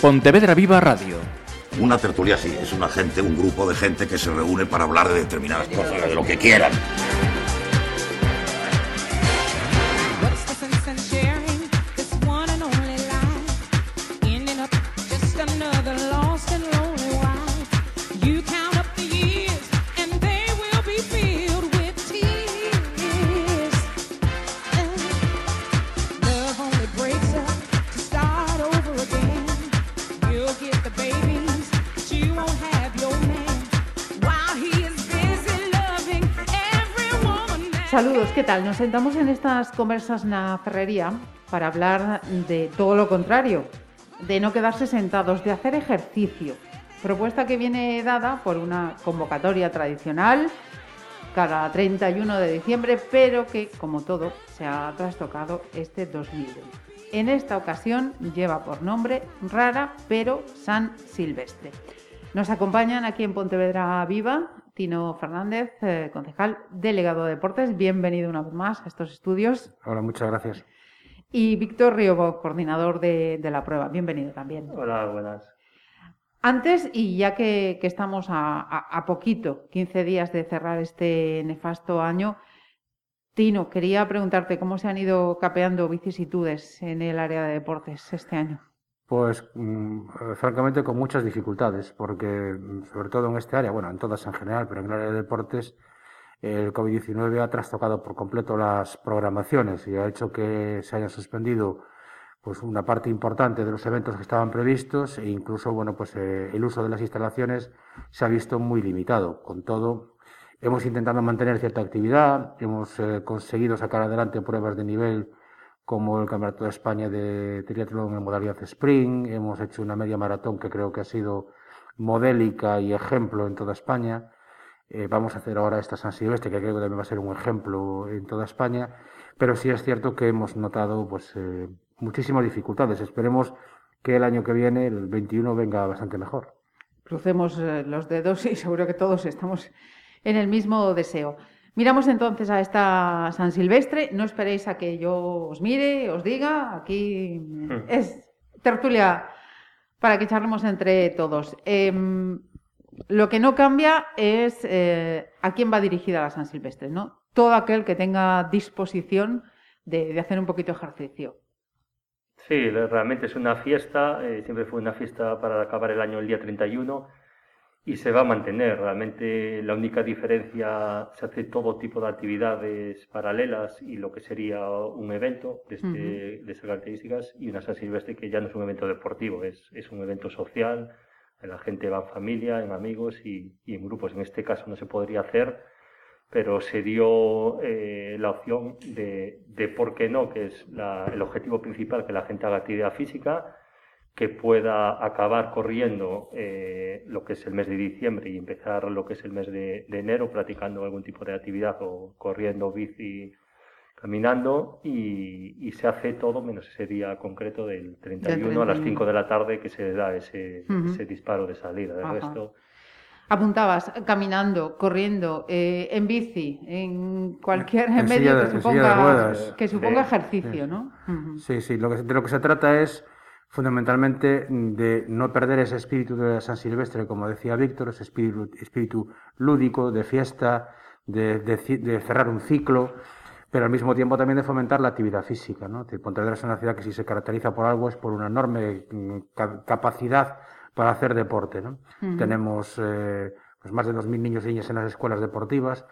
Pontevedra Viva Radio. Una tertulia sí, es una gente, un grupo de gente que se reúne para hablar de determinadas cosas, de lo que quieran. Nos sentamos en estas conversas en la ferrería para hablar de todo lo contrario, de no quedarse sentados, de hacer ejercicio. Propuesta que viene dada por una convocatoria tradicional cada 31 de diciembre, pero que, como todo, se ha trastocado este 2020. En esta ocasión lleva por nombre Rara pero San Silvestre. Nos acompañan aquí en Pontevedra Viva Tino Fernández, eh, concejal delegado de deportes. Bienvenido una vez más a estos estudios. Hola, muchas gracias. Y Víctor Riobo, coordinador de, la prueba. Bienvenido también. Hola, buenas. Antes, y ya que, estamos a, poquito, 15 días de cerrar este nefasto año, Tino, quería preguntarte cómo se han ido capeando vicisitudes en el área de deportes este año. Pues mm, francamente con muchas dificultades, porque mm, sobre todo en este área, bueno, en todas en general, pero en el área de deportes, el COVID-19 ha trastocado por completo las programaciones y ha hecho que se hayan suspendido pues una parte importante de los eventos que estaban previstos e incluso bueno pues eh, el uso de las instalaciones se ha visto muy limitado. Con todo, hemos intentado mantener cierta actividad, hemos eh, conseguido sacar adelante pruebas de nivel como el Campeonato de España de triatlón en modalidad sprint. Hemos hecho una media maratón que creo que ha sido modélica y ejemplo en toda España. Eh, vamos a hacer ahora esta San Silvestre, que creo que también va a ser un ejemplo en toda España. Pero sí es cierto que hemos notado pues, eh, muchísimas dificultades. Esperemos que el año que viene, el 21, venga bastante mejor. Crucemos eh, los dedos y seguro que todos estamos en el mismo deseo. Miramos entonces a esta San Silvestre. No esperéis a que yo os mire, os diga. Aquí es tertulia para que charlemos entre todos. Em, lo que no cambia es eh, a quién va dirigida la San Silvestre, ¿no? Todo aquel que tenga disposición de, hacer un poquito de ejercicio. Sí, realmente es una fiesta, eh, siempre fue una fiesta para acabar el año el día 31 y se va a mantener. Realmente la única diferencia se hace todo tipo de actividades paralelas y lo que sería un evento de, este, de estas características y una San Silvestre que ya no es un evento deportivo, es, es un evento social. La gente va en familia, en amigos y, en grupos. En este caso no se podría hacer, pero se dio eh, la opción de, de, por qué no, que es el objetivo principal, que la gente haga actividad física que pueda acabar corriendo eh, lo que es el mes de diciembre y empezar lo que es el mes de, enero practicando algún tipo de actividad o corriendo, bici, caminando y, se hace todo menos ese día concreto del 31, a las 5 de la tarde que se da ese, disparo de salida. Del resto... Apuntabas caminando, corriendo, eh, en bici, en cualquier medio que suponga, que suponga ejercicio, ¿no? Sí, sí, lo que, de lo que se trata es fundamentalmente de no perder ese espíritu de San Silvestre, como decía Víctor, ese espíritu, espíritu lúdico, de fiesta, de, cerrar un ciclo, pero al mismo tiempo también de fomentar la actividad física. ¿no? Pontevedra es una ciudad que si se caracteriza por algo es por una enorme mm, capacidad para hacer deporte. ¿no? Tenemos eh, pues más de 2.000 niños y niñas en las escuelas deportivas,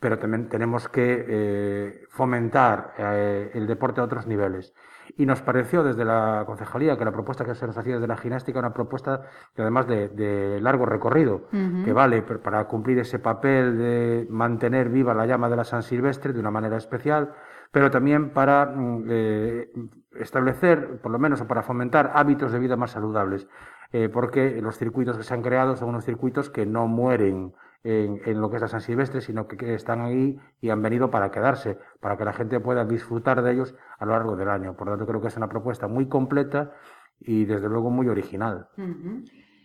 pero también tenemos que eh, fomentar eh, el deporte a otros niveles. Y nos pareció desde la concejalía que la propuesta que se nos hacía desde la gimnástica una propuesta que además de, largo recorrido, que vale para cumplir ese papel de mantener viva la llama de la San Silvestre de una manera especial, pero también para mm, eh, establecer, por lo menos, o para fomentar hábitos de vida más saludables. Eh, porque los circuitos que se han creado son unos circuitos que no mueren en, lo que es la San Silvestre, sino que, están ahí y han venido para quedarse, para que la gente pueda disfrutar de ellos a lo largo del año. Por lo tanto, creo que es una propuesta muy completa y desde luego muy original.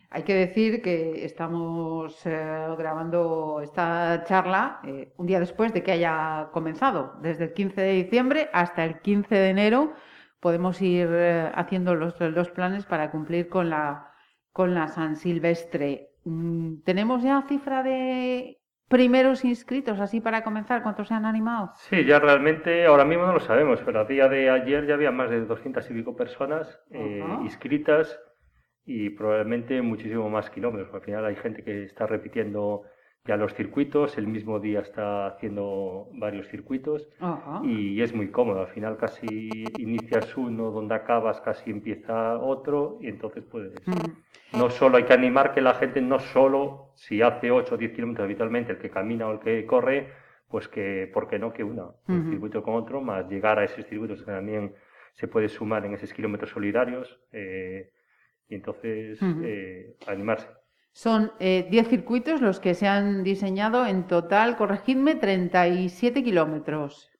Hay que decir que estamos eh, grabando esta charla eh, un día después de que haya comenzado, desde el 15 de diciembre hasta el 15 de enero, podemos ir eh, haciendo los, los planes para cumplir con la, con la San Silvestre. Mm, ¿Tenemos ya cifra de primeros inscritos, así para comenzar? ¿Cuántos se han animado? Sí, ya realmente ahora mismo no lo sabemos, pero a día de ayer ya había más de 200 y pico personas eh, inscritas y probablemente muchísimo más kilómetros. Al final hay gente que está repitiendo ya los circuitos, el mismo día está haciendo varios circuitos y es muy cómodo. Al final casi inicias uno, donde acabas casi empieza otro y entonces puedes... No solo hay que animar que la gente, no solo si hace 8 o 10 kilómetros habitualmente, el que camina o el que corre, pues que, ¿por qué no que una? Un circuito con otro, más llegar a esos circuitos que también se puede sumar en esos kilómetros solidarios. Eh, y entonces eh, animarse. Son 10 eh, circuitos los que se han diseñado en total, corregidme, 37 kilómetros.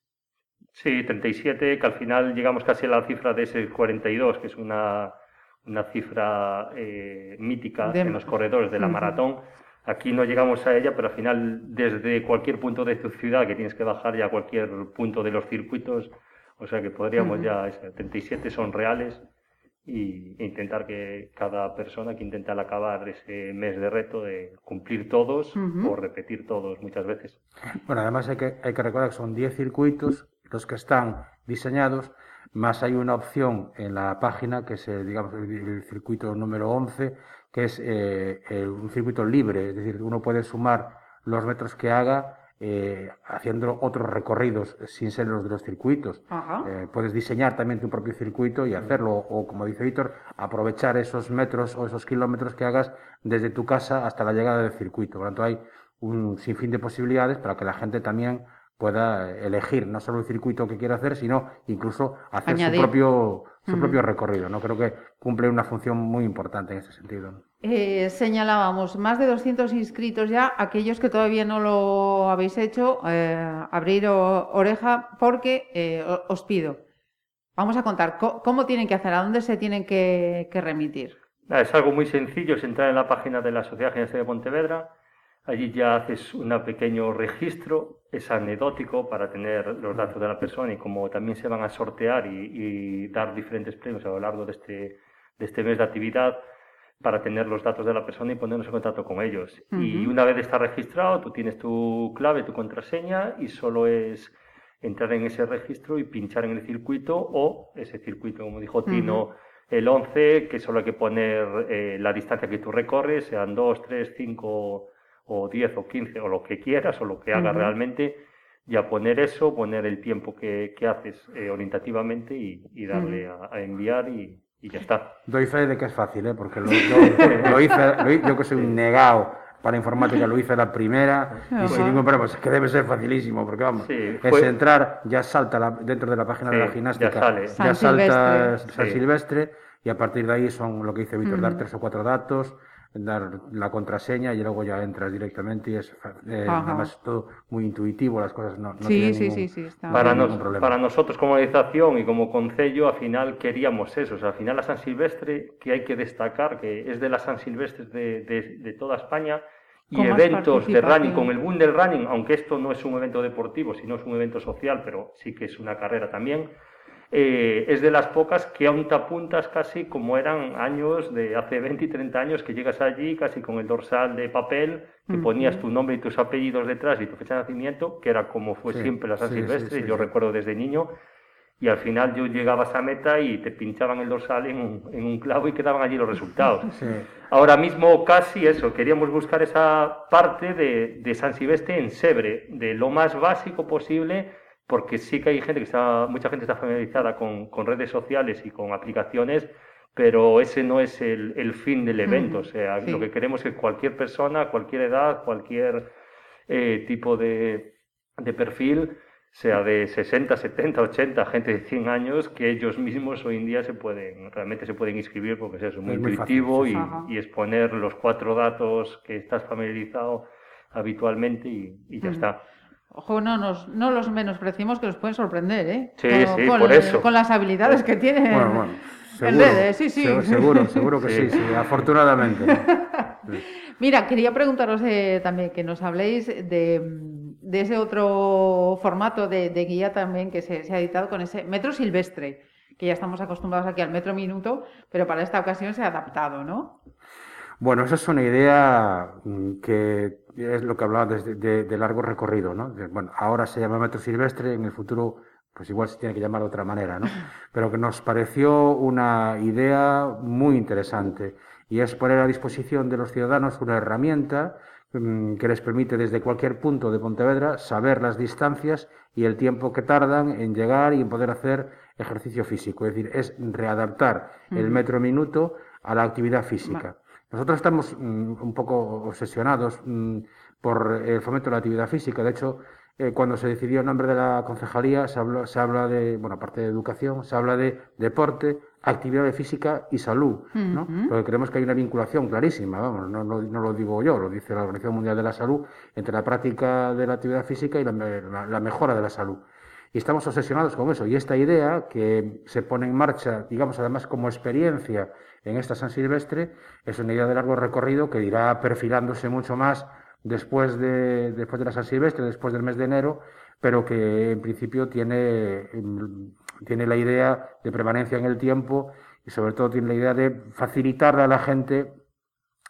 Sí, 37, que al final llegamos casi a la cifra de ese 42, que es una, una cifra eh, mítica en los corredores de la maratón. Aquí no llegamos a ella, pero al final desde cualquier punto de tu ciudad, que tienes que bajar ya a cualquier punto de los circuitos, o sea que podríamos ya, 37 son reales y intentar que cada persona que intente al acabar ese mes de reto de cumplir todos o repetir todos muchas veces. Bueno, además hay que, hay que recordar que son 10 circuitos los que están diseñados, más hay una opción en la página que es el, digamos, el, circuito número 11, que es eh, un circuito libre, es decir, uno puede sumar los metros que haga eh, haciendo otros recorridos sin ser los de los circuitos. Eh, puedes diseñar también tu propio circuito y hacerlo, o como dice Víctor, aprovechar esos metros o esos kilómetros que hagas desde tu casa hasta la llegada del circuito. Por lo tanto, hay un sinfín de posibilidades para que la gente también pueda elegir no solo el circuito que quiera hacer, sino incluso hacer su propio su propio recorrido. ¿no? Creo que cumple una función muy importante en ese sentido. Eh, señalábamos, más de 200 inscritos ya, aquellos que todavía no lo habéis hecho, eh, abrir oreja porque eh, os pido. Vamos a contar cómo, tienen que hacer, a dónde se tienen que, remitir. Es algo muy sencillo, es entrar en la página de la Sociedad General de Pontevedra, allí ya haces un pequeño registro, es anecdótico para tener los datos de la persona y como también se van a sortear y, dar diferentes premios a lo largo de este, de este mes de actividad, para tener los datos de la persona y ponernos en contacto con ellos. Y una vez está registrado, tú tienes tu clave, tu contraseña y solo es entrar en ese registro y pinchar en el circuito o ese circuito, como dijo Tino, el 11, que solo hay que poner eh, la distancia que tú recorres, sean 2, 3, 5 o 10 o 15 o lo que quieras o lo que hagas realmente, y a poner eso, poner el tiempo que, que haces eh, orientativamente y, darle a enviar y, y ya está. Doy fe de que es fácil, ¿eh? porque lo, yo, hice, yo que soy un negado para informática, lo hice la primera y sin ningún problema, es que debe ser facilísimo, porque vamos, es entrar, ya salta dentro de la página de la gimnástica, ya, salta San Silvestre y a partir de ahí son lo que dice Víctor, dar tres o cuatro datos, dar la contraseña y luego ya entras directamente y es eh, además todo muy intuitivo, las cosas no, no sí, sí, sí, sí, para, para nosotros como organización y como concello, al final queríamos eso, o sea, al final la San Silvestre, que hay que destacar, que es de las San Silvestres de, de, toda España, y eventos de running, con el boom del running, aunque esto no es un evento deportivo, sino es un evento social, pero sí que es una carrera también, eh, es de las pocas que aún te apuntas casi como eran años de hace 20 y 30 años que llegas allí casi con el dorsal de papel, que ponías tu nombre y tus apellidos detrás y tu fecha de nacimiento, que era como fue siempre la San Silvestre, yo recuerdo desde niño, y al final yo llegaba a esa meta y te pinchaban el dorsal en un, en un clavo y quedaban allí los resultados. Ahora mismo casi eso, queríamos buscar esa parte de, de San Silvestre en Sebre, de lo más básico posible porque sí que hay gente que está, mucha gente está familiarizada con, con redes sociales y con aplicaciones, pero ese no es el, el fin del evento. O sea, lo que queremos es que cualquier persona, cualquier edad, cualquier eh, tipo de, de, perfil, sea de 60, 70, 80, gente de 100 años, que ellos mismos hoy en día se pueden, realmente se pueden inscribir porque es muy, intuitivo y, y, exponer los cuatro datos que estás familiarizado habitualmente y, y ya está. Ojo, no, nos, no los menospreciemos que nos pueden sorprender, ¿eh? Sí, sí, por eso. Con las habilidades que tiene bueno, bueno, seguro, sí, sí. Seguro, seguro que sí, sí, afortunadamente. Mira, quería preguntaros eh, también que nos habléis de, de ese otro formato de, guía también que se, ha editado con ese Metro Silvestre, que ya estamos acostumbrados aquí al metro minuto, pero para esta ocasión se ha adaptado, ¿no? Bueno, esa es una idea mm, que es lo que hablaba de, de, largo recorrido, ¿no? bueno, ahora se llama metro silvestre, en el futuro pues igual se tiene que llamar de otra manera, ¿no? Pero que nos pareció una idea muy interesante y es poner a disposición de los ciudadanos una herramienta mm, que les permite desde cualquier punto de Pontevedra saber las distancias y el tiempo que tardan en llegar y en poder hacer ejercicio físico. Es decir, es readaptar el metro minuto a la actividad física. Nosotros estamos mm, un poco obsesionados mm, por el fomento de la actividad física. De hecho, eh, cuando se decidió el nombre de la concejalía, se, se habla de, bueno, aparte de educación, se habla de deporte, actividad física y salud, ¿no? Porque creemos que hay una vinculación clarísima, vamos, no, lo digo yo, lo dice la Organización Mundial de la Salud, entre la práctica de la actividad física y la, la mejora de la salud. Y estamos obsesionados con eso. Y esta idea que se pone en marcha, digamos, además como experiencia en esta San Silvestre, es una idea de largo recorrido que irá perfilándose mucho más después de, después de la San Silvestre, después del mes de enero, pero que en principio tiene, tiene la idea de permanencia en el tiempo y sobre todo tiene la idea de facilitarle a la gente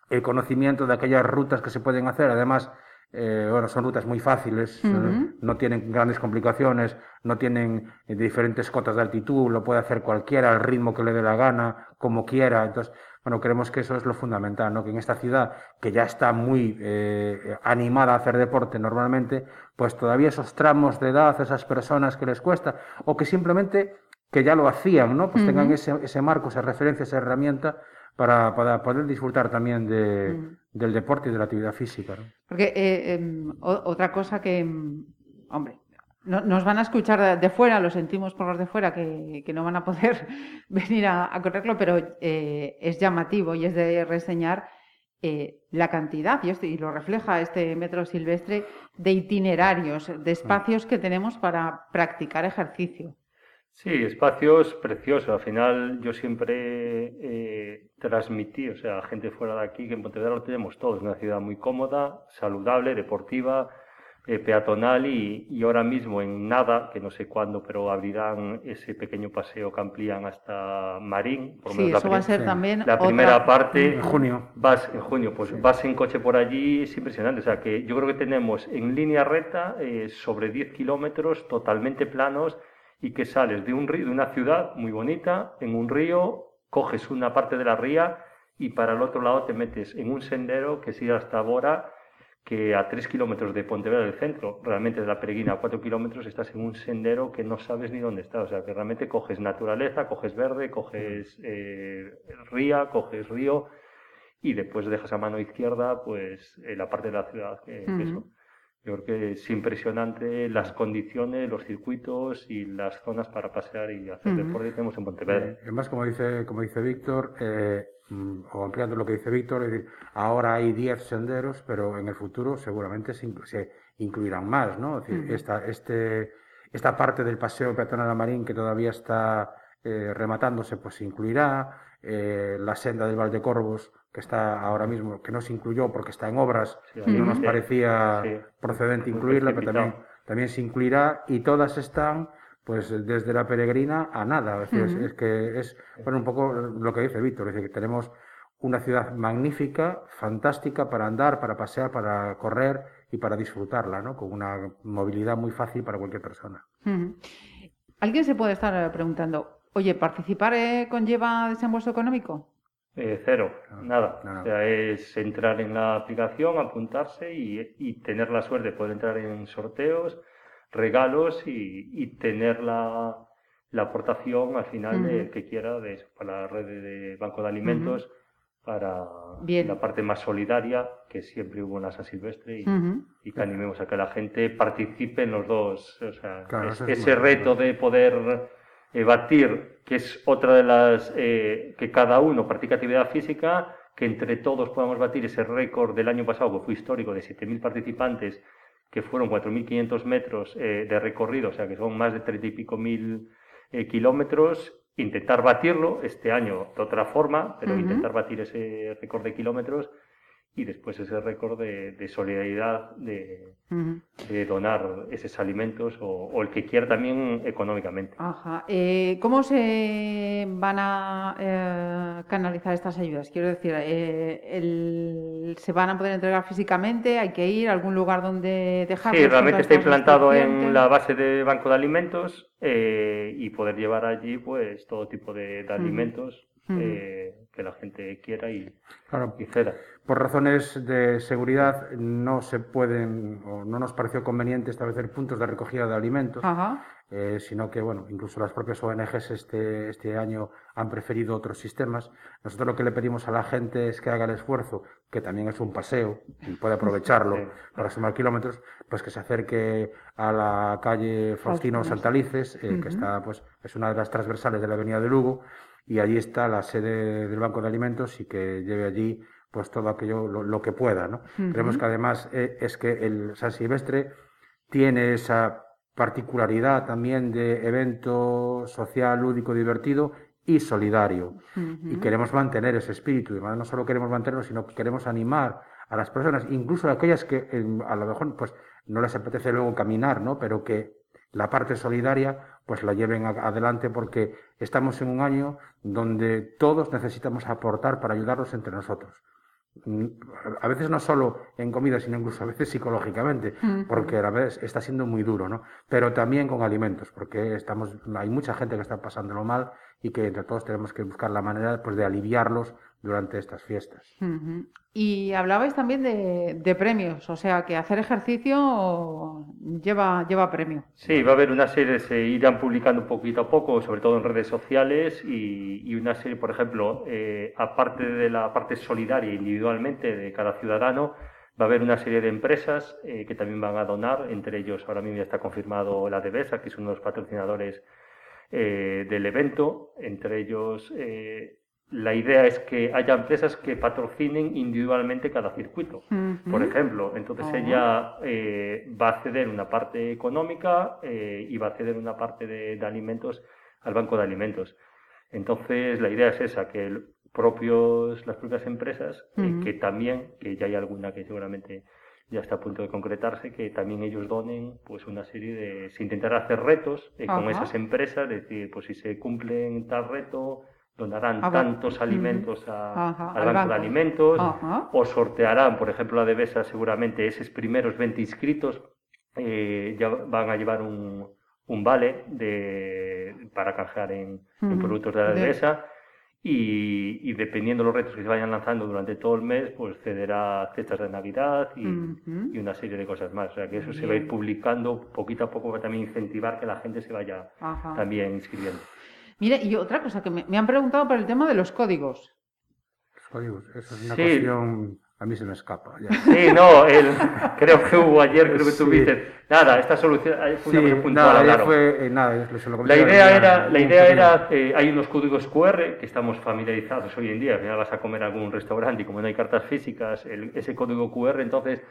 el conocimiento de aquellas rutas que se pueden hacer. Además, eh, bueno, son rutas muy fáciles, no tienen grandes complicaciones, no tienen diferentes cotas de altitud, lo puede hacer cualquiera al ritmo que le dé la gana, como quiera. Entonces, bueno, creemos que eso es lo fundamental, ¿no? Que en esta ciudad, que ya está muy eh, animada a hacer deporte normalmente, pues todavía esos tramos de edad, esas personas que les cuesta, o que simplemente que ya lo hacían, ¿no? Pues tengan ese, ese, marco, esa referencia, esa herramienta para, para poder disfrutar también de, del deporte y de la actividad física. ¿no? Porque eh, em, otra cosa que, em, hombre, nos van a escuchar de, fuera, lo sentimos por los de fuera, que, no van a poder venir a, correrlo, pero eh, es llamativo y es de reseñar eh, la cantidad, y, y, lo refleja este metro silvestre, de itinerarios, de espacios que tenemos para practicar ejercicio. Sí, espacios preciosos. Al final yo siempre eh, transmití, o sea, gente fuera de aquí, que en Pontevedra lo tenemos todo. Es una ciudad muy cómoda, saludable, deportiva, eh, peatonal y, ahora mismo en nada, que no sé cuándo, pero abrirán ese pequeño paseo que amplían hasta Marín. Por sí, eso va a ser también La primera parte... En junio. Vas, en junio, pues vas en coche por allí, es impresionante. O sea, que yo creo que tenemos en línea recta eh, sobre 10 kilómetros totalmente planos y que sales de, un río, de una ciudad muy bonita, en un río, coges una parte de la ría y para el otro lado te metes en un sendero que sigue hasta Bora que a 3 kilómetros de Pontevedra del centro, realmente de la Peregrina a 4 kilómetros, estás en un sendero que no sabes ni dónde está. O sea, que realmente coges naturaleza, coges verde, coges eh, ría, coges río y después dejas a mano izquierda pues eh, la parte de la ciudad. Que, eso. Yo creo que es impresionante las condiciones, los circuitos y las zonas para pasear y hacer deporte que tenemos en Pontevedra. Eh, además, como dice, como dice Víctor, eh, Mm, o ampliando lo que dice Víctor, es decir, ahora hay 10 senderos, pero en el futuro seguramente se, incluirán más, ¿no? Es decir, esta, este, esta parte del paseo peatonal marín que todavía está eh, rematándose, pues se incluirá. Eh, la senda del Valdecorvos, que está ahora mismo, que no se incluyó porque está en obras y no nos parecía procedente incluirla, pero también, también se incluirá y todas están pues desde la peregrina a nada. Es, es, que es bueno, un poco lo que dice Víctor, es decir, que tenemos una ciudad magnífica, fantástica para andar, para pasear, para correr y para disfrutarla, ¿no? Con una movilidad muy fácil para cualquier persona. Alguien se puede estar preguntando, oye, ¿participar eh, conlleva desembolso económico? Eh, cero, nada. O sea, es entrar en la aplicación, apuntarse y, y tener la suerte. De poder entrar en sorteos regalos y, tener la, aportación al final de que quiera de para la red de Banco de Alimentos, para la parte más solidaria que siempre hubo en la San Silvestre y, que animemos a que la gente participe en los dos. O sea, ese reto de poder eh, batir, que es otra de las eh, que cada uno practica actividad física, que entre todos podamos batir ese récord del año pasado, que fue histórico, de 7.000 participantes que fueron 4.500 metros eh, de recorrido, o sea que son más de 30 y pico mil eh, kilómetros, intentar batirlo este año de otra forma, pero intentar batir ese récord de kilómetros y después ese récord de, solidaridad, de, donar esos alimentos o, el que quiera también económicamente. Ajá. Eh, ¿Cómo se van a eh, canalizar estas ayudas? Quiero decir, eh, ¿se van a poder entregar físicamente? ¿Hay que ir a algún lugar donde dejarlos? Sí, realmente está implantado en la base de banco de alimentos y poder llevar allí pues todo tipo de, alimentos que la gente quiera y, claro, y. Por razones de seguridad no se pueden o no nos pareció conveniente establecer puntos de recogida de alimentos, eh, sino que bueno, incluso las propias ONGs este, este año han preferido otros sistemas. Nosotros lo que le pedimos a la gente es que haga el esfuerzo, que también es un paseo y puede aprovecharlo para sumar kilómetros, pues que se acerque a la calle Faustino Santalices, eh, que está pues es una de las transversales de la Avenida de Lugo y allí está la sede del Banco de Alimentos y que lleve allí pues todo aquello lo, que pueda. ¿no? Creemos que además eh, es que el San Silvestre tiene esa particularidad también de evento social, lúdico, divertido y solidario. Y queremos mantener ese espíritu. Y no solo queremos mantenerlo, sino que queremos animar a las personas, incluso a aquellas que a lo mejor pues, no les apetece luego caminar, ¿no? pero que la parte solidaria pues la lleven adelante porque estamos en un año donde todos necesitamos aportar para ayudarnos entre nosotros. Mm, a veces no solo en comida, sino incluso a veces psicológicamente, porque a la vez está siendo muy duro, ¿no? Pero también con alimentos, porque estamos, hay mucha gente que está pasándolo mal y que entre todos tenemos que buscar la manera pues, de aliviarlos durante estas fiestas. Y hablabais también de, premios, o sea que hacer ejercicio lleva, lleva premio. Sí, va a haber una serie, se irán publicando poquito a poco, sobre todo en redes sociales, y, una serie, por ejemplo, eh, aparte de la parte solidaria individualmente de cada ciudadano, va a haber una serie de empresas eh, que también van a donar, entre ellos ahora mismo ya está confirmado la Devesa, que es uno de los patrocinadores eh, del evento, entre ellos la idea es que haya empresas que patrocinen individualmente cada circuito, por ejemplo. Entonces ella eh, va a ceder una parte económica eh, y va a ceder una parte de, alimentos al banco de alimentos. Entonces la idea es esa, que propios, las propias empresas, eh, que también, que ya hay alguna que seguramente ya está a punto de concretarse, que también ellos donen pues una serie de, se intentará hacer retos con esas empresas, decir, pues si se cumplen tal reto, donarán tantos alimentos al, banco, de alimentos o sortearán, por ejemplo, la Devesa seguramente esos primeros 20 inscritos eh, ya van a llevar un, un vale de, para canjear en, productos de la Devesa y, dependiendo de los retos que se vayan lanzando durante todo el mes, pues cederá cestas de Navidad y, una serie de cosas más. O sea que eso se va a ir publicando poquito a poco para también incentivar que la gente se vaya también inscribiendo. Mire, y otra cosa que me, han preguntado por el tema de los códigos. Los códigos, eso es una cuestión. A mí se me escapa. Sí, no, el, creo que hubo ayer, creo que tuviste. Nada, esta solución fue una puntual, nada, fue, eh, nada, lo la idea era, la idea era eh, hay unos códigos QR que estamos familiarizados hoy en día. Al vas a comer a algún restaurante y como no hay cartas físicas, ese código QR, entonces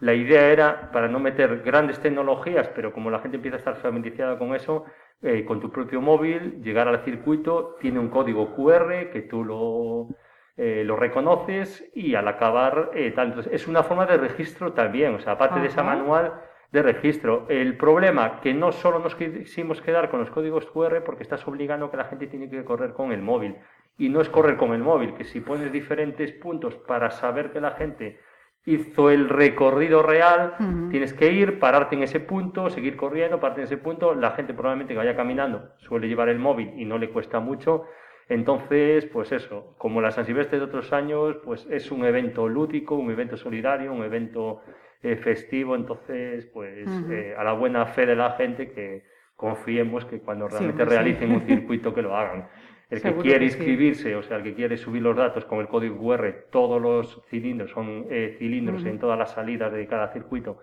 la idea era, para no meter grandes tecnologías, pero como la gente empieza a estar familiarizada con eso, eh, con tu propio móvil, llegar al circuito, tiene un código QR que tú lo, eh, lo reconoces y al acabar, eh, tanto, es una forma de registro también, o sea, aparte de esa manual de registro. El problema que no solo nos quisimos quedar con los códigos QR porque estás obligando que la gente tiene que correr con el móvil. Y no es correr con el móvil, que si pones diferentes puntos para saber que la gente hizo el recorrido real, tienes que ir, pararte en ese punto, seguir corriendo, pararte en ese punto, la gente probablemente que vaya caminando suele llevar el móvil y no le cuesta mucho, entonces, pues eso, como la San Silvestre de otros años, pues es un evento lúdico, un evento solidario, un evento eh, festivo, entonces, pues eh, a la buena fe de la gente que confiemos que cuando realmente realicen un circuito que lo hagan. El que quiere inscribirse, o sea, el que quiere subir los datos con el código QR, todos los cilindros son eh, cilindros en todas las salidas de cada circuito,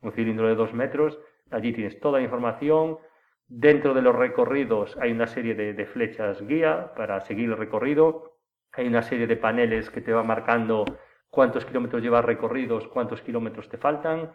un cilindro de dos metros, allí tienes toda la información. Dentro de los recorridos hay una serie de, flechas guía para seguir el recorrido, hay una serie de paneles que te va marcando cuántos kilómetros llevas recorridos, cuántos kilómetros te faltan.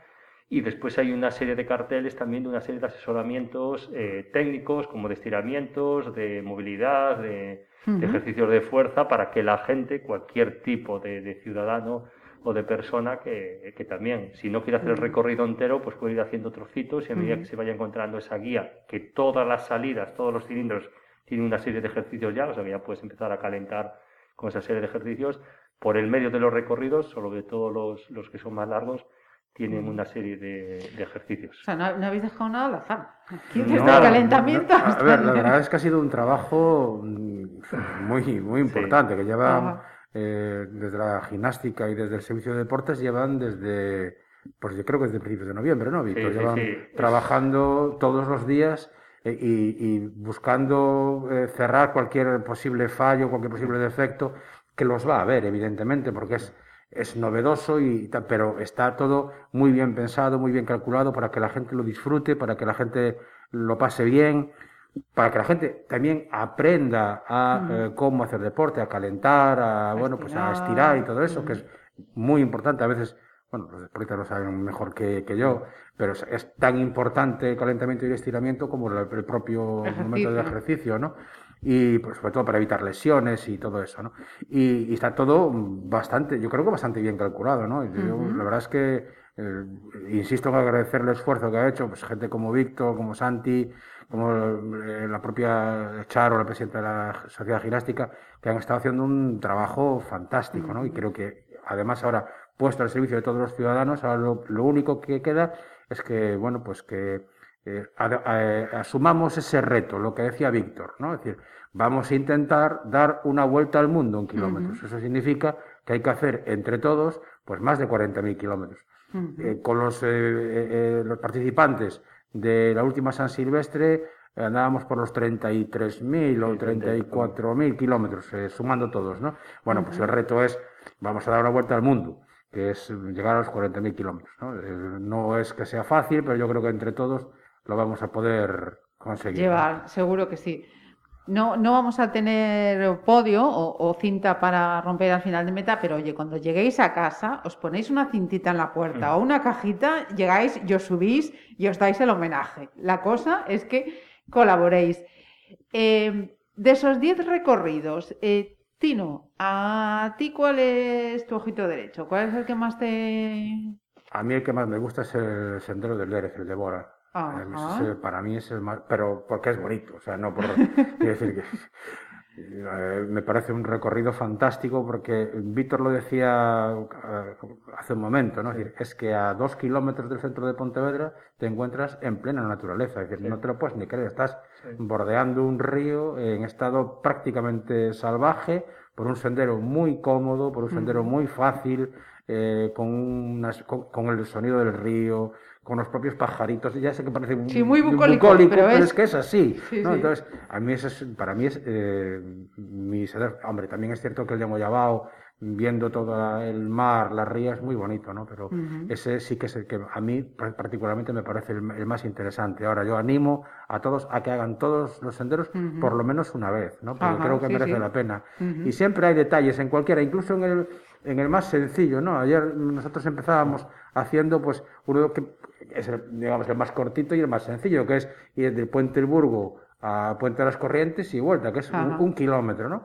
Y después hay una serie de carteles también de una serie de asesoramientos eh, técnicos, como de estiramientos, de movilidad, de, ejercicios de fuerza, para que la gente, cualquier tipo de, ciudadano, o de persona que, que, también, si no quiere hacer el recorrido entero, pues puede ir haciendo trocitos y a medida que se vaya encontrando esa guía, que todas las salidas, todos los cilindros tienen una serie de ejercicios ya, o sea que ya puedes empezar a calentar con esa serie de ejercicios, por el medio de los recorridos, solo de todos los, los que son más largos, tienen una serie de, ejercicios. O sea, no, habéis dejado nada al azar. Aquí desde el calentamiento. a ver, la verdad es que ha sido un trabajo mm, muy, muy importante, que lleva eh, desde la gimnástica y desde el servicio de deportes, llevan desde, pues yo creo que desde principios de noviembre, ¿no, Víctor? llevan trabajando todos los días. Eh, y, buscando eh, cerrar cualquier posible fallo, cualquier posible defecto, que los va a haber, evidentemente, porque es, es novedoso, y, pero está todo muy bien pensado, muy bien calculado para que la gente lo disfrute, para que la gente lo pase bien, para que la gente también aprenda a eh, cómo hacer deporte, a calentar, a, bueno, pues a estirar y todo eso, que es muy importante. A veces, bueno, los deportistas lo saben mejor que, yo, pero es, tan importante el calentamiento y el estiramiento como el, propio momento de ejercicio, ¿no? Y pues, sobre todo para evitar lesiones y todo eso, ¿no? Y, está todo bastante, yo creo que bastante bien calculado, ¿no? La verdad es que eh, insisto en agradecer el esfuerzo que ha hecho pues, gente como Víctor, como Santi, como eh, la propia Charo, la presidenta de la Sociedad Ginástica, que han estado haciendo un trabajo fantástico, ¿no? Y creo que además ahora puesto al servicio de todos los ciudadanos, ahora lo, lo único que queda es que, bueno, pues que eh, asumamos ese reto, lo que decía Víctor, ¿no? Es decir, vamos a intentar dar una vuelta al mundo en kilómetros. Eso significa que hay que hacer entre todos pues más de 40.000 kilómetros. Eh, con los, eh, los participantes de la última San Silvestre andábamos por los 33.000 o 34.000 kilómetros, sumando todos, ¿no? Bueno, pues el reto es, vamos a dar una vuelta al mundo, que es llegar a los 40.000 kilómetros, ¿no? no es que sea fácil, pero yo creo que entre todos lo vamos a poder conseguir. Llevar, seguro que sí. No, no vamos a tener podio o, cinta para romper al final de meta, pero oye, cuando lleguéis a casa, os ponéis una cintita en la puerta mm. o una cajita, llegáis y os subís y os dais el homenaje. La cosa es que colaboréis. Eh, de esos 10 recorridos, eh, Tino, ¿a ti cuál es tu ojito derecho? ¿Cuál es el que más te...? A mí el que más me gusta es el Sendero del Lérez, el de Bora para mí es el más, pero porque es bonito, o sea, no por decir que eh, me parece un recorrido fantástico porque Víctor lo decía eh, hace un momento, ¿no? Es, que a dos kilómetros del centro de Pontevedra te encuentras en plena naturaleza, es decir, no te lo puedes ni creer, estás bordeando un río en estado prácticamente salvaje por un sendero muy cómodo, por un sendero muy fácil, eh, con, con, el sonido del río, con los propios pajaritos. Ya sé que parece sí, muy bucólico, pero, es... que es así. Entonces, a mí es, para mí es eh, mi Hombre, también es cierto que el de Moyabao, viendo todo el mar, las rías, muy bonito, ¿no? Pero ese sí que es el que a mí particularmente me parece el, más interesante. Ahora, yo animo a todos a que hagan todos los senderos por lo menos una vez, ¿no? Porque creo que merece la pena. Y siempre hay detalles en cualquiera, incluso en el en el más sencillo, ¿no? Ayer nosotros empezábamos haciendo, pues, uno que es el, digamos, el más cortito y el más sencillo, que es ir del Puente del Burgo a Puente de las Corrientes y vuelta, que es un, kilómetro, ¿no?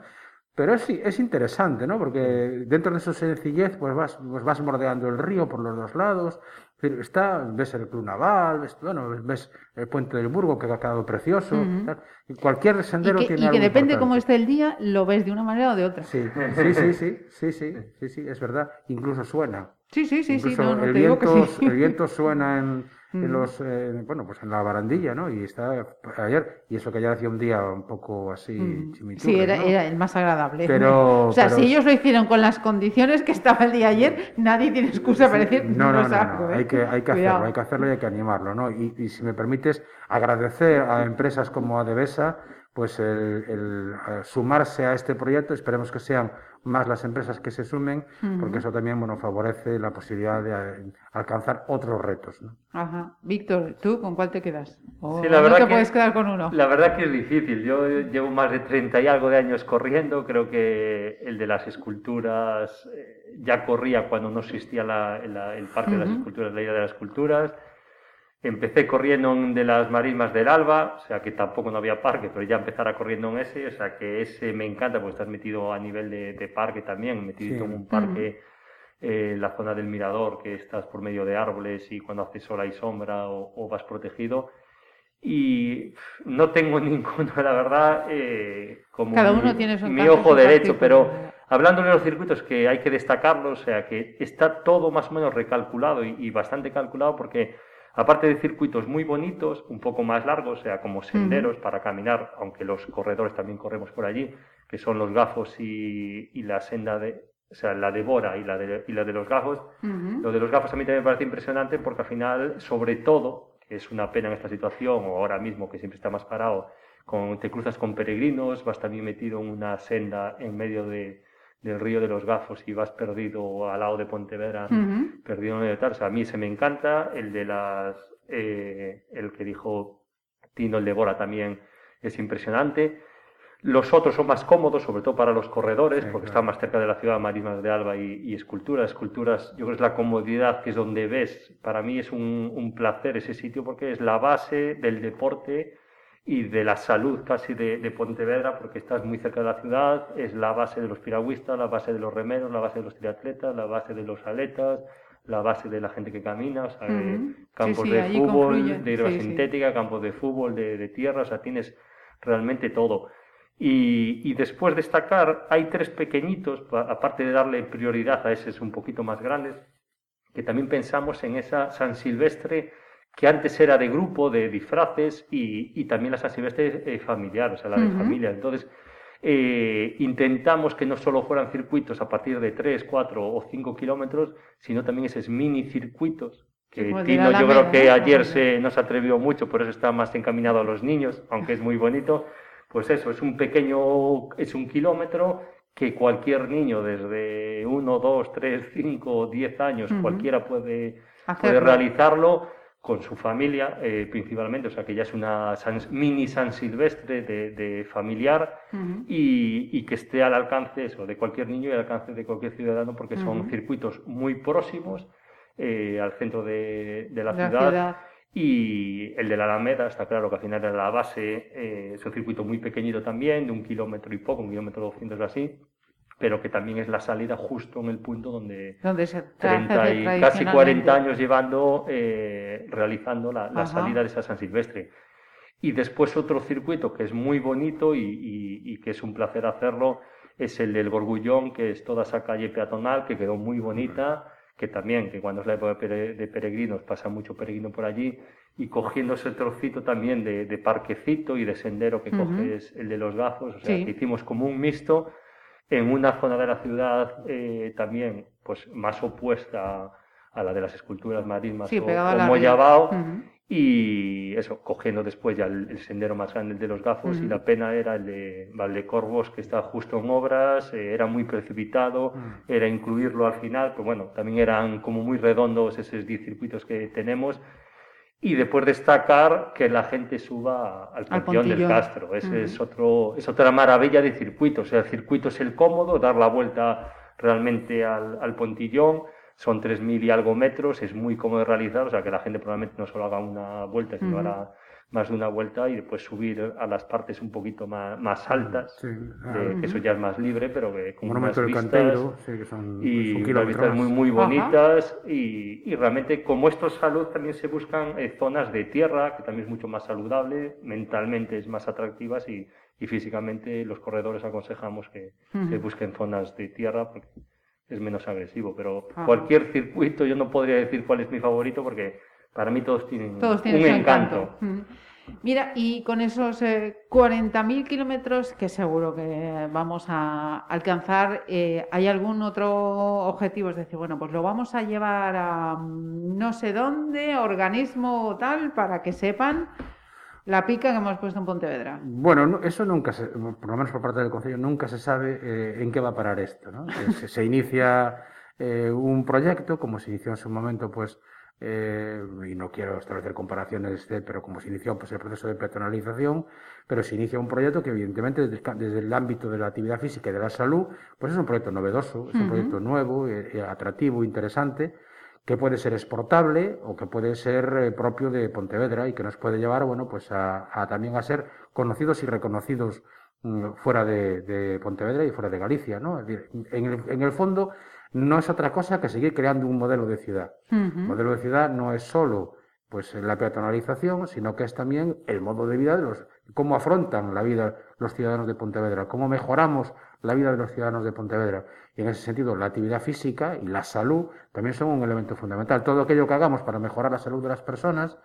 Pero es, es interesante, ¿no? Porque dentro de esa sencillez, pues vas, pues vas bordeando el río por los dos lados, está, ves el Club Naval, ves, bueno, ves el Puente del Burgo, que ha quedado precioso. Cualquier sendero y que, tiene Y que depende cómo esté el día, lo ves de una manera o de otra. Sí, sí, sí, sí, sí, sí, sí, sí, es verdad. Incluso suena. Sí, sí, sí, sí, el, viento, el viento suena en, en los, eh, bueno, pues en la barandilla, ¿no? Y está ayer, y eso que ya hacía un día un poco así mm. Sí, era, era, el más agradable. Pero, o sea, si ellos lo hicieron con las condiciones que estaba el día ayer, nadie tiene excusa para decir no, no, no, no, ¿eh? hay que, hay que hacerlo, hay que hacerlo y hay que animarlo, ¿no? Y, y si me permites, agradecer a empresas como Adevesa, pues el, el sumarse a este proyecto, esperemos que sean más las empresas que se sumen, porque eso también bueno, favorece la posibilidad de alcanzar otros retos. ¿no? Ajá. Víctor, ¿tú con cuál te quedas? sí, la verdad que, puedes quedar con uno? La verdad que es difícil. Yo llevo más de 30 y algo de años corriendo. Creo que el de las esculturas eh, ya corría cuando no existía el parque de las esculturas, la idea de las esculturas. Empecé corriendo en de las marismas del Alba, o sea que tampoco no había parque, pero ya empezara corriendo en ese, o sea que ese me encanta porque estás metido a nivel de, parque también, metido en un parque eh, la zona del mirador, que estás por medio de árboles y cuando hace sol hay sombra o, vas protegido. Y no tengo ninguno, la verdad, eh, como Cada uno tiene su mi ojo derecho, pero hablando de los circuitos que hay que destacarlo, o sea, que está todo más o menos recalculado y, bastante calculado porque aparte de circuitos muy bonitos, un poco más largos, o sea, como senderos para caminar, aunque los corredores también corremos por allí, que son los gafos y la senda de, o sea, la de Bora y la de, y la de los gafos. Lo de los gafos a mí también me parece impresionante porque al final, sobre todo, que es una pena en esta situación, o ahora mismo que siempre está más parado, con, te cruzas con peregrinos, vas también metido en una senda en medio de, del río de los gafos y vas perdido al lado de Pontevedra, perdido en el tal. O sea, a mí se me encanta. El de las, eh, el que dijo Tino, el de Bora también es impresionante. Los otros son más cómodos, sobre todo para los corredores, porque están más cerca de la ciudad, Marismas de Alba y, esculturas. Esculturas, yo creo que es la comodidad, que es donde ves. Para mí es un, placer ese sitio porque es la base del deporte y de la salud casi de, Pontevedra, porque estás muy cerca de la ciudad, es la base de los piragüistas, la base de los remeros, la base de los triatletas, la base de los aletas, la base de la gente que camina, o sea, campos de fútbol, de hierba sintética, campos de fútbol, de, de tierra, o sea, tienes realmente todo. Y, después destacar, hay tres pequeñitos, aparte de darle prioridad a esos un poquito más grandes, que también pensamos en esa San Silvestre que antes era de grupo, de disfraces, y, también la San Silvestre eh, familiar, o sea, la de familia. Entonces, eh, intentamos que no solo fueran circuitos a partir de 3, 4 o 5 kilómetros, sino también esos mini circuitos que Tino yo creo que ayer se, no se atrevió mucho, por eso está más encaminado a los niños, aunque es muy bonito, pues eso, es un pequeño, es un kilómetro que cualquier niño desde 1, 2, 3, 5, 10 años, cualquiera puede, puede, realizarlo con su familia eh, principalmente, o sea que ya es una mini San Silvestre de, familiar y, que esté al alcance eso, de cualquier niño y al alcance de cualquier ciudadano porque son circuitos muy próximos eh, al centro de, la, ciudad y el de la Alameda, está claro que al final era la base, eh, es un circuito muy pequeñito también, de un kilómetro y poco, un kilómetro doscientos así, pero que también es la salida justo en el punto donde, donde se 30 y casi 40 años llevando, eh, realizando la, salida de esa San Silvestre. Y después otro circuito que es muy bonito y, que es un placer hacerlo es el del Gorgullón, que es toda esa calle peatonal que quedó muy bonita que también, que cuando es la época de peregrinos pasa mucho peregrino por allí, y cogiendo ese trocito también de, parquecito y de sendero que coges el de los gazos, o sea, que hicimos como un mixto en una zona de la ciudad eh, también pues más opuesta a la de las esculturas marismas o, Moyabao, y eso, cogiendo después ya el, sendero más grande de los gafos, y la pena era el de Valdecorvos, que está justo en obras, eh, era muy precipitado, era incluirlo al final, pero bueno, también eran como muy redondos esos 10 circuitos que tenemos. Y después destacar que la gente suba al Panteón del Castro. Ese es, otro, es otra maravilla de circuito. O sea, el circuito es el cómodo, dar la vuelta realmente al, al Pontillón son 3.000 y algo metros, es muy cómodo de realizar, o sea que la gente probablemente no solo haga una vuelta, sino hará más de una vuelta y después subir a las partes un poquito más, más altas, que eso ya es más libre, pero que con unas vistas y unas vistas muy, muy bonitas y, y, realmente como esto es salud también se buscan eh, zonas de tierra, que también es mucho más saludable, mentalmente es más atractivas y, y físicamente los corredores aconsejamos que, que busquen zonas de tierra porque es menos agresivo, pero cualquier circuito yo no podría decir cuál es mi favorito porque para mí todos tienen, un encanto. Mira, y con esos 40.000 eh, kilómetros que seguro que vamos a alcanzar, eh, ¿hay algún otro objetivo? Es decir, bueno, pues lo vamos a llevar a mm, no sé dónde, organismo o tal, para que sepan la pica que hemos puesto en Pontevedra. Bueno, eso nunca, se, por lo menos por parte del Consejo, nunca se sabe eh, en qué va a parar esto. ¿no? se, inicia eh, un proyecto, como se inició en su momento, pues, eh, y no quiero establecer comparaciones, pero como se inició pues, el proceso de peatonalización, pero se inicia un proyecto que evidentemente desde, el ámbito de la actividad física y de la salud, pues es un proyecto novedoso, es un proyecto nuevo, atractivo, interesante, que puede ser exportable o que puede ser eh, propio de Pontevedra y que nos puede llevar, bueno, pues a, también a ser conocidos y reconocidos mm, fuera de, Pontevedra y fuera de Galicia, ¿no? en, el, fondo, no es otra cosa que seguir creando un modelo de ciudad. El modelo de ciudad no es solo pues la peatonalización, sino que es también el modo de vida de los cómo afrontan la vida los ciudadanos de Pontevedra, cómo mejoramos la vida de los ciudadanos de Pontevedra. Y en ese sentido, la actividad física y la salud también son un elemento fundamental. Todo aquello que hagamos para mejorar la salud de las personas,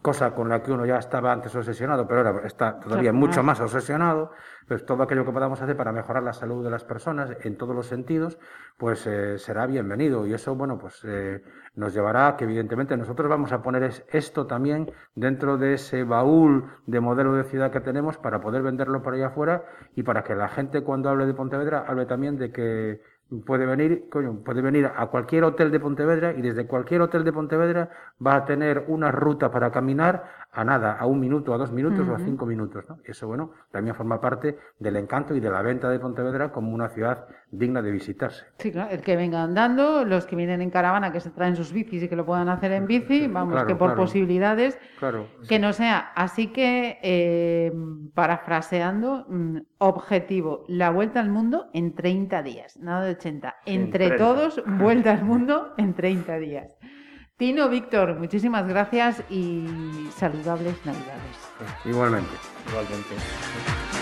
cosa con la que uno ya estaba antes obsesionado, pero ahora está todavía Claro, mucho más. más obsesionado, pues todo aquello que podamos hacer para mejorar la salud de las personas en todos los sentidos, pues eh, será bienvenido. Y eso, bueno, pues eh, nos llevará a que evidentemente nosotros vamos a poner es- esto también dentro de ese baúl de modelo de ciudad que tenemos para poder venderlo por allá afuera y para que la gente cuando hable de Pontevedra hable también de que puede venir, coño, puede venir a cualquier hotel de Pontevedra y desde cualquier hotel de Pontevedra va a tener una ruta para caminar a nada, a un minuto, a dos minutos o a cinco minutos. ¿no? Eso, bueno, también forma parte del encanto y de la venta de Pontevedra como una ciudad digna de visitarse. Sí, claro, el que venga andando, los que vienen en caravana, que se traen sus bicis y que lo puedan hacer en bici, vamos, Claro, que por claro. posibilidades, Claro. que no sea. Así que, eh, parafraseando, mm, objetivo, la vuelta al mundo en 30 días, nada de 80. En Entre 30. todos, vuelta al mundo en 30 días. Tino, Víctor, muchísimas gracias y saludables Navidades. Igualmente. Igualmente.